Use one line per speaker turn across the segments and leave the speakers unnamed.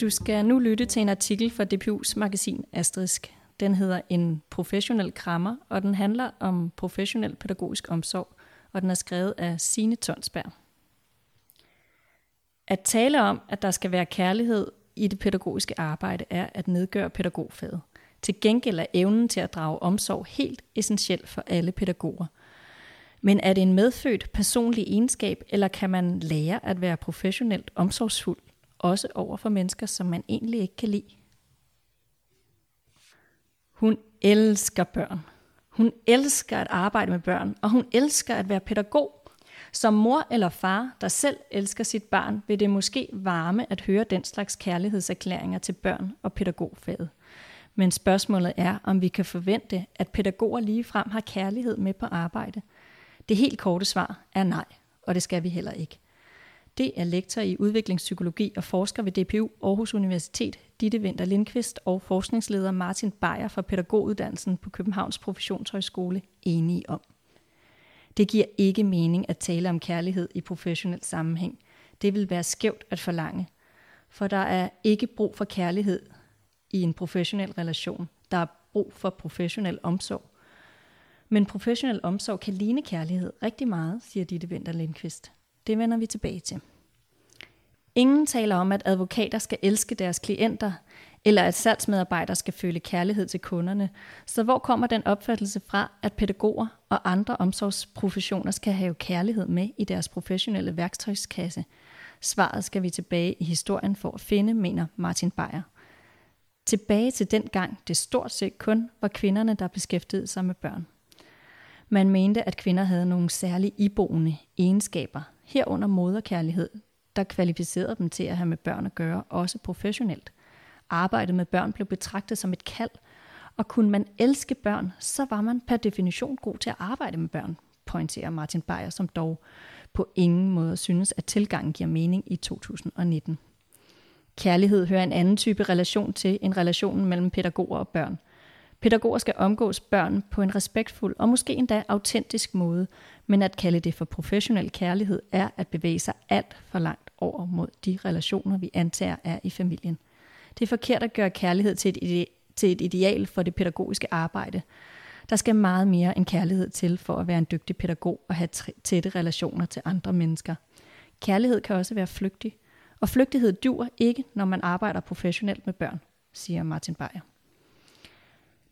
Du skal nu lytte til en artikel fra DPU's magasin Asterisk. Den hedder En professionel krammer, og den handler om professionel pædagogisk omsorg, og den er skrevet af Sine Tonsberg. At tale om, at der skal være kærlighed i det pædagogiske arbejde, er at nedgøre pædagogfaget. Til gengæld er evnen til at drage omsorg helt essentiel for alle pædagoger. Men er det en medfødt personlig egenskab, eller kan man lære at være professionelt omsorgsfuld, også over for mennesker, som man egentlig ikke kan lide? Hun elsker børn. Hun elsker at arbejde med børn, og hun elsker at være pædagog. Som mor eller far, der selv elsker sit barn, vil det måske varme at høre den slags kærlighedserklæringer til børn og pædagogfaget. Men spørgsmålet er, om vi kan forvente, at pædagoger ligefrem har kærlighed med på arbejde. Det helt korte svar er nej, og det skal vi heller ikke. Det er lektor i udviklingspsykologi og forsker ved DPU Aarhus Universitet, Ditte Vinter Lindqvist og forskningsleder Martin Beyer fra pædagoguddannelsen på Københavns Professionshøjskole enige om. Det giver ikke mening at tale om kærlighed i professionel sammenhæng. Det vil være skævt at forlange. For der er ikke brug for kærlighed i en professionel relation. Der er brug for professionel omsorg. Men professionel omsorg kan ligne kærlighed rigtig meget, siger Ditte Vinter Lindqvist. Det vender vi tilbage til. Ingen taler om, at advokater skal elske deres klienter, eller at salgsmedarbejdere skal føle kærlighed til kunderne. Så hvor kommer den opfattelse fra, at pædagoger og andre omsorgsprofessioner skal have kærlighed med i deres professionelle værktøjskasse? Svaret skal vi tilbage i historien for at finde, mener Martin Beyer. Tilbage til den gang det stort set kun var kvinderne, der beskæftigede sig med børn. Man mente, at kvinder havde nogle særlige iboende egenskaber, herunder moderkærlighed, der kvalificerede dem til at have med børn at gøre, også professionelt. Arbejdet med børn blev betragtet som et kald, og kunne man elske børn, så var man per definition god til at arbejde med børn, pointerer Martin Beyer, som dog på ingen måde synes, at tilgangen giver mening i 2019. Kærlighed hører en anden type relation til end relationen mellem pædagoger og børn. Pædagoger skal omgås børn på en respektfuld og måske endda autentisk måde, men at kalde det for professionel kærlighed er at bevæge sig alt for langt over mod de relationer, vi antager er i familien. Det er forkert at gøre kærlighed til et, ide- til et ideal for det pædagogiske arbejde. Der skal meget mere end kærlighed til for at være en dygtig pædagog og have tætte relationer til andre mennesker. Kærlighed kan også være flygtig, og flygtighed dur ikke, når man arbejder professionelt med børn, siger Martin Beyer.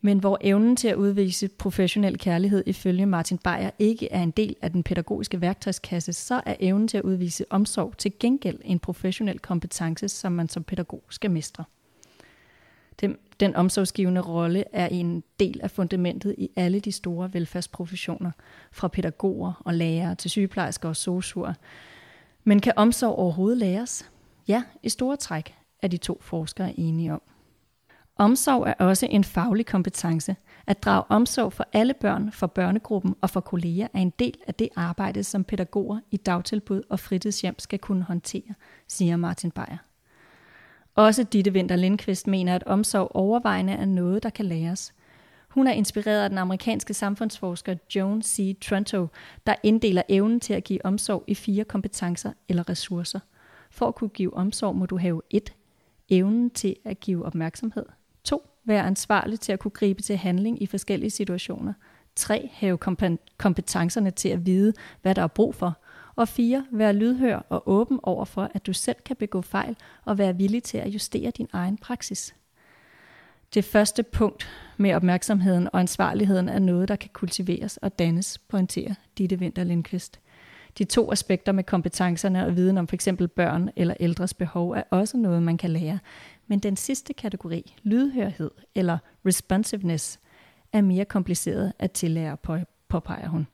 Men hvor evnen til at udvise professionel kærlighed ifølge Martin Beyer ikke er en del af den pædagogiske værktøjskasse, så er evnen til at udvise omsorg til gengæld en professionel kompetence, som man som pædagog skal mestre. Den, den omsorgsgivende rolle er en del af fundamentet i alle de store velfærdsprofessioner, fra pædagoger og lærere til sygeplejersker og sosuer. Men kan omsorg overhovedet læres? Ja, i store træk er de to forskere enige om. Omsorg er også en faglig kompetence. At drage omsorg for alle børn, for børnegruppen og for kolleger er en del af det arbejde, som pædagoger i dagtilbud og fritidshjem skal kunne håndtere, siger Martin Beyer. Også Ditte Winter Lindqvist mener, at omsorg overvejende er noget, der kan læres. Hun er inspireret af den amerikanske samfundsforsker Joan C. Trento, der inddeler evnen til at give omsorg i fire kompetencer eller ressourcer. For at kunne give omsorg må du have et evnen til at give opmærksomhed, 2. Være ansvarlig til at kunne gribe til handling i forskellige situationer. 3. Have kompetencerne til at vide, hvad der er brug for. Og 4. Være lydhør og åben over for, at du selv kan begå fejl og være villig til at justere din egen praksis. Det første punkt med opmærksomheden og ansvarligheden er noget, der kan kultiveres og dannes, pointerer Ditte Winter Lindqvist. De to aspekter med kompetencerne og viden om f.eks. børn eller ældres behov er også noget, man kan lære, men den sidste kategori, lydhørhed eller responsiveness, er mere kompliceret at tillære, påpeger hun.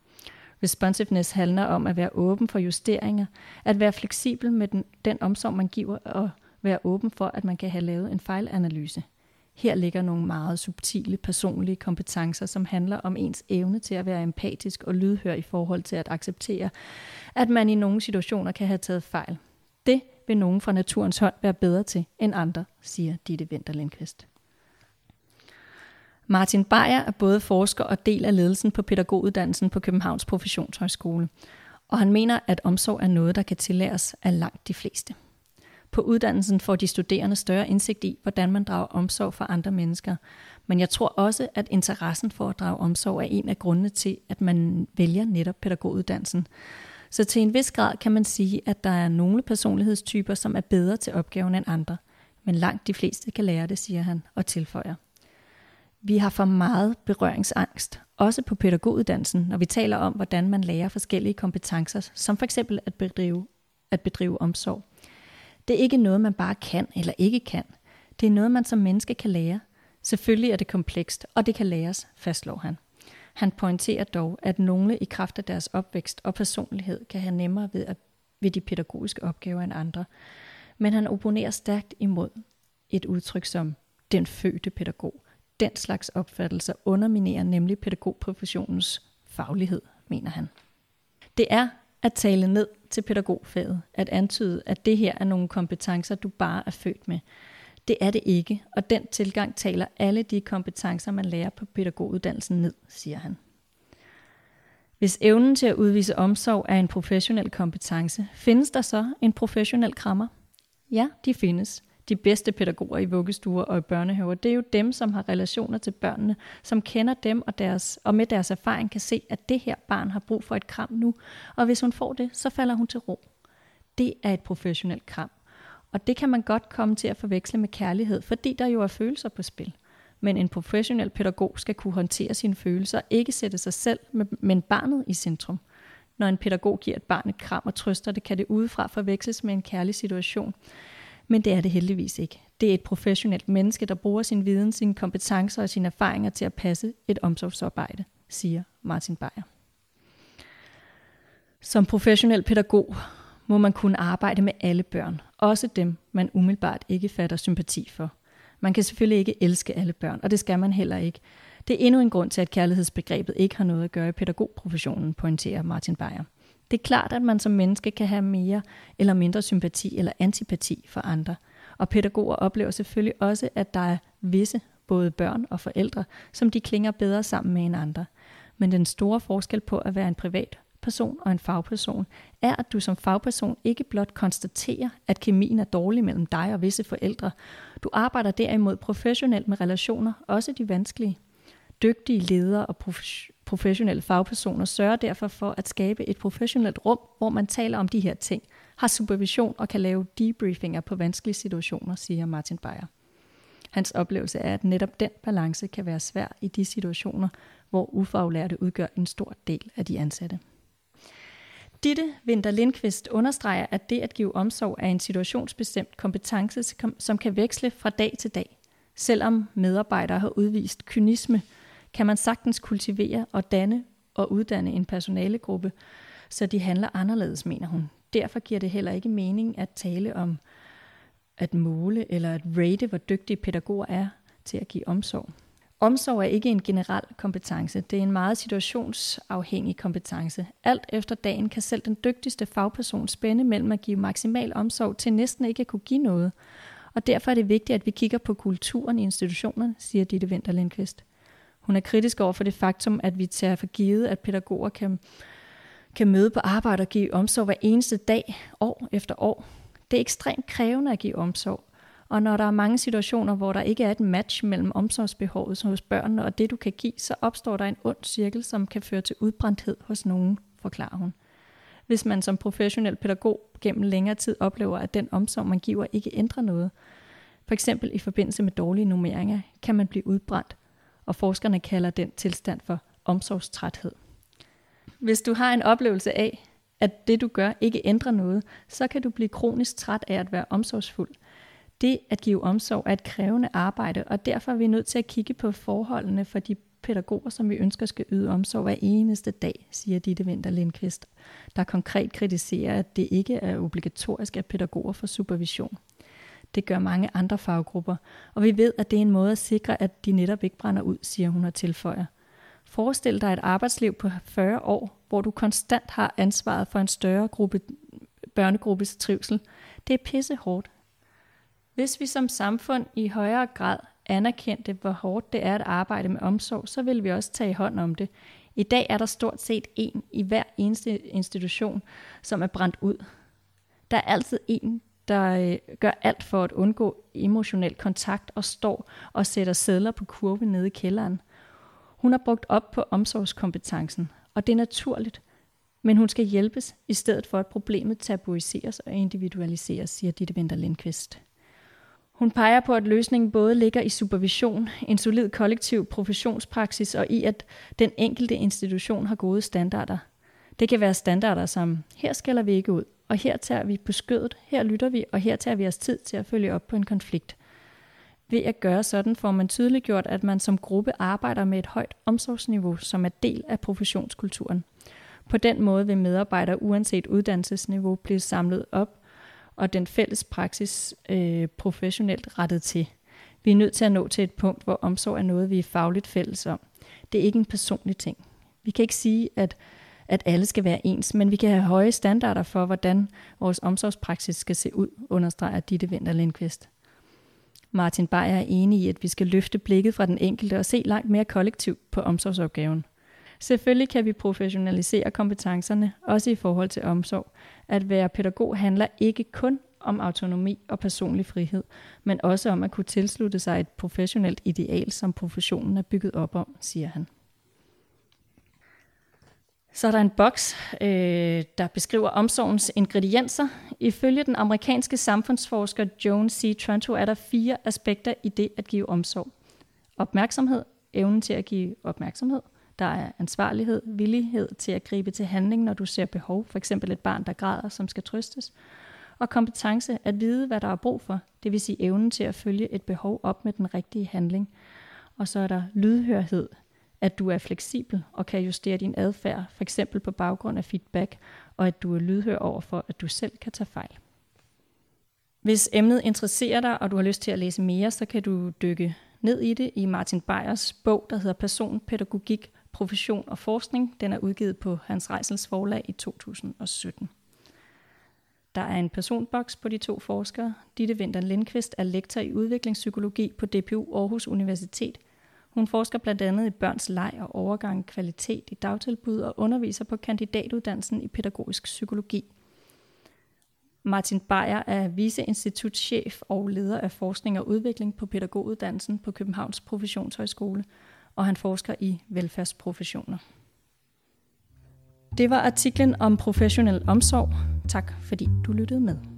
Responsiveness handler om at være åben for justeringer, at være fleksibel med den, den omsorg, man giver, og være åben for, at man kan have lavet en fejlanalyse. Her ligger nogle meget subtile personlige kompetencer, som handler om ens evne til at være empatisk og lydhør i forhold til at acceptere, at man i nogle situationer kan have taget fejl. Det vil nogen fra naturens hånd være bedre til end andre, siger Ditte Vinter Lindqvist. Martin Beyer er både forsker og del af ledelsen på pædagoguddannelsen på Københavns Professionshøjskole, og han mener, at omsorg er noget, der kan tillæres af langt de fleste. På uddannelsen får de studerende større indsigt i, hvordan man drager omsorg for andre mennesker. Men jeg tror også, at interessen for at drage omsorg er en af grundene til, at man vælger netop pædagoguddannelsen. Så til en vis grad kan man sige, at der er nogle personlighedstyper, som er bedre til opgaven end andre. Men langt de fleste kan lære det, siger han og tilføjer. Vi har for meget berøringsangst, også på pædagoguddannelsen, når vi taler om, hvordan man lærer forskellige kompetencer, som for eksempel at bedrive, at bedrive omsorg. Det er ikke noget, man bare kan eller ikke kan. Det er noget, man som menneske kan lære. Selvfølgelig er det komplekst, og det kan læres, fastslår han. Han pointerer dog, at nogle i kraft af deres opvækst og personlighed kan have nemmere ved, at, ved de pædagogiske opgaver end andre. Men han opponerer stærkt imod et udtryk som den fødte pædagog. Den slags opfattelser underminerer nemlig pædagogprofessionens faglighed, mener han. Det er at tale ned til pædagogfaget, at antyde, at det her er nogle kompetencer, du bare er født med. Det er det ikke, og den tilgang taler alle de kompetencer, man lærer på pædagoguddannelsen ned, siger han. Hvis evnen til at udvise omsorg er en professionel kompetence, findes der så en professionel krammer? Ja, de findes. De bedste pædagoger i vuggestuer og i børnehaver, det er jo dem, som har relationer til børnene, som kender dem og, deres, og med deres erfaring kan se, at det her barn har brug for et kram nu, og hvis hun får det, så falder hun til ro. Det er et professionelt kram. Og det kan man godt komme til at forveksle med kærlighed, fordi der jo er følelser på spil. Men en professionel pædagog skal kunne håndtere sine følelser, ikke sætte sig selv, men barnet i centrum. Når en pædagog giver et barn et kram og trøster det, kan det udefra forveksles med en kærlig situation. Men det er det heldigvis ikke. Det er et professionelt menneske, der bruger sin viden, sine kompetencer og sine erfaringer til at passe et omsorgsarbejde, siger Martin Beyer. Som professionel pædagog må man kunne arbejde med alle børn, også dem, man umiddelbart ikke fatter sympati for. Man kan selvfølgelig ikke elske alle børn, og det skal man heller ikke. Det er endnu en grund til, at kærlighedsbegrebet ikke har noget at gøre i pædagogprofessionen, pointerer Martin Beyer. Det er klart, at man som menneske kan have mere eller mindre sympati eller antipati for andre. Og pædagoger oplever selvfølgelig også, at der er visse, både børn og forældre, som de klinger bedre sammen med end andre. Men den store forskel på at være en privat person og en fagperson, er, at du som fagperson ikke blot konstaterer, at kemien er dårlig mellem dig og visse forældre. Du arbejder derimod professionelt med relationer, også de vanskelige. Dygtige ledere og professionelle fagpersoner sørger derfor for at skabe et professionelt rum, hvor man taler om de her ting, har supervision og kan lave debriefinger på vanskelige situationer, siger Martin Beyer. Hans oplevelse er, at netop den balance kan være svær i de situationer, hvor ufaglærte udgør en stor del af de ansatte. Ditte Winter Lindqvist understreger, at det at give omsorg er en situationsbestemt kompetence, som kan veksle fra dag til dag. Selvom medarbejdere har udvist kynisme, kan man sagtens kultivere og danne og uddanne en personalegruppe, så de handler anderledes, mener hun. Derfor giver det heller ikke mening at tale om at måle eller at rate, hvor dygtige pædagoger er til at give omsorg. Omsorg er ikke en generel kompetence, det er en meget situationsafhængig kompetence. Alt efter dagen kan selv den dygtigste fagperson spænde mellem at give maksimal omsorg til næsten ikke at kunne give noget. Og derfor er det vigtigt, at vi kigger på kulturen i institutionerne, siger Ditte Winter Lindqvist. Hun er kritisk over for det faktum, at vi tager for givet, at pædagoger kan, kan møde på arbejde og give omsorg hver eneste dag, år efter år. Det er ekstremt krævende at give omsorg, og når der er mange situationer, hvor der ikke er et match mellem omsorgsbehovet hos børnene og det, du kan give, så opstår der en ond cirkel, som kan føre til udbrændthed hos nogen, forklarer hun. Hvis man som professionel pædagog gennem længere tid oplever, at den omsorg, man giver, ikke ændrer noget, for eksempel i forbindelse med dårlige nummeringer, kan man blive udbrændt, og forskerne kalder den tilstand for omsorgstræthed. Hvis du har en oplevelse af, at det du gør ikke ændrer noget, så kan du blive kronisk træt af at være omsorgsfuld – det at give omsorg er et krævende arbejde, og derfor er vi nødt til at kigge på forholdene for de pædagoger, som vi ønsker skal yde omsorg hver eneste dag, siger Ditte Vinter Lindqvist, der konkret kritiserer, at det ikke er obligatorisk, at pædagoger får supervision. Det gør mange andre faggrupper, og vi ved, at det er en måde at sikre, at de netop ikke brænder ud, siger hun og tilføjer. Forestil dig et arbejdsliv på 40 år, hvor du konstant har ansvaret for en større gruppe, børnegruppes trivsel. Det er pisse hårdt, hvis vi som samfund i højere grad anerkendte, hvor hårdt det er at arbejde med omsorg, så vil vi også tage hånd om det. I dag er der stort set en i hver eneste institution, som er brændt ud. Der er altid en, der øh, gør alt for at undgå emotionel kontakt og står og sætter sædler på kurve nede i kælderen. Hun har brugt op på omsorgskompetencen, og det er naturligt, men hun skal hjælpes, i stedet for at problemet tabuiseres og individualiseres, siger Ditte Winter Lindqvist. Hun peger på, at løsningen både ligger i supervision, en solid kollektiv professionspraksis og i, at den enkelte institution har gode standarder. Det kan være standarder som, her skælder vi ikke ud, og her tager vi på skødet, her lytter vi, og her tager vi os tid til at følge op på en konflikt. Ved at gøre sådan får man tydeligt gjort, at man som gruppe arbejder med et højt omsorgsniveau, som er del af professionskulturen. På den måde vil medarbejdere uanset uddannelsesniveau blive samlet op og den fælles praksis øh, professionelt rettet til. Vi er nødt til at nå til et punkt, hvor omsorg er noget, vi er fagligt fælles om. Det er ikke en personlig ting. Vi kan ikke sige, at, at alle skal være ens, men vi kan have høje standarder for, hvordan vores omsorgspraksis skal se ud, understreger Ditte Vinter Lindqvist. Martin Beyer er enig i, at vi skal løfte blikket fra den enkelte og se langt mere kollektivt på omsorgsopgaven. Selvfølgelig kan vi professionalisere kompetencerne, også i forhold til omsorg. At være pædagog handler ikke kun om autonomi og personlig frihed, men også om at kunne tilslutte sig et professionelt ideal, som professionen er bygget op om, siger han. Så er der en boks, øh, der beskriver omsorgens ingredienser. Ifølge den amerikanske samfundsforsker Joan C. Tronto er der fire aspekter i det at give omsorg. Opmærksomhed, evnen til at give opmærksomhed – der er ansvarlighed, villighed til at gribe til handling, når du ser behov, for eksempel et barn, der græder, som skal trøstes. Og kompetence, at vide, hvad der er brug for, det vil sige evnen til at følge et behov op med den rigtige handling. Og så er der lydhørhed, at du er fleksibel og kan justere din adfærd, for eksempel på baggrund af feedback, og at du er lydhør over for, at du selv kan tage fejl. Hvis emnet interesserer dig, og du har lyst til at læse mere, så kan du dykke ned i det i Martin Beyers bog, der hedder Personpædagogik profession og forskning. Den er udgivet på Hans Reisels forlag i 2017. Der er en personboks på de to forskere. Ditte Vinter Lindqvist er lektor i udviklingspsykologi på DPU Aarhus Universitet. Hun forsker blandt andet i børns leg og overgang kvalitet i dagtilbud og underviser på kandidatuddannelsen i pædagogisk psykologi. Martin Beyer er viceinstitutschef og leder af forskning og udvikling på pædagoguddannelsen på Københavns Professionshøjskole – og han forsker i velfærdsprofessioner. Det var artiklen om professionel omsorg. Tak fordi du lyttede med.